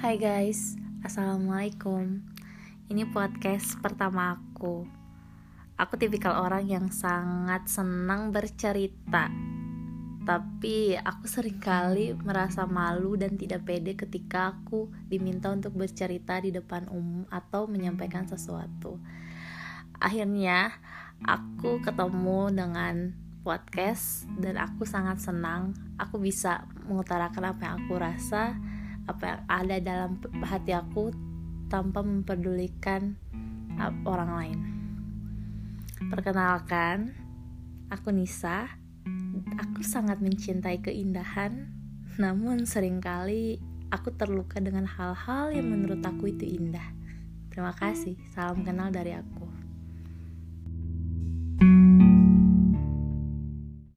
Hai guys, Assalamualaikum. Ini podcast pertama aku. Aku tipikal orang yang sangat senang bercerita. Tapi aku sering kali merasa malu dan tidak pede ketika aku diminta untuk bercerita di depan umum atau menyampaikan sesuatu. Akhirnya aku ketemu dengan podcast dan aku sangat senang. Aku bisa mengutarakan apa yang aku rasa apa yang ada dalam hati aku tanpa memperdulikan orang lain. Perkenalkan aku Nisa. Aku sangat mencintai keindahan namun sering kali aku terluka dengan hal-hal yang menurut aku itu indah. Terima kasih. Salam kenal dari aku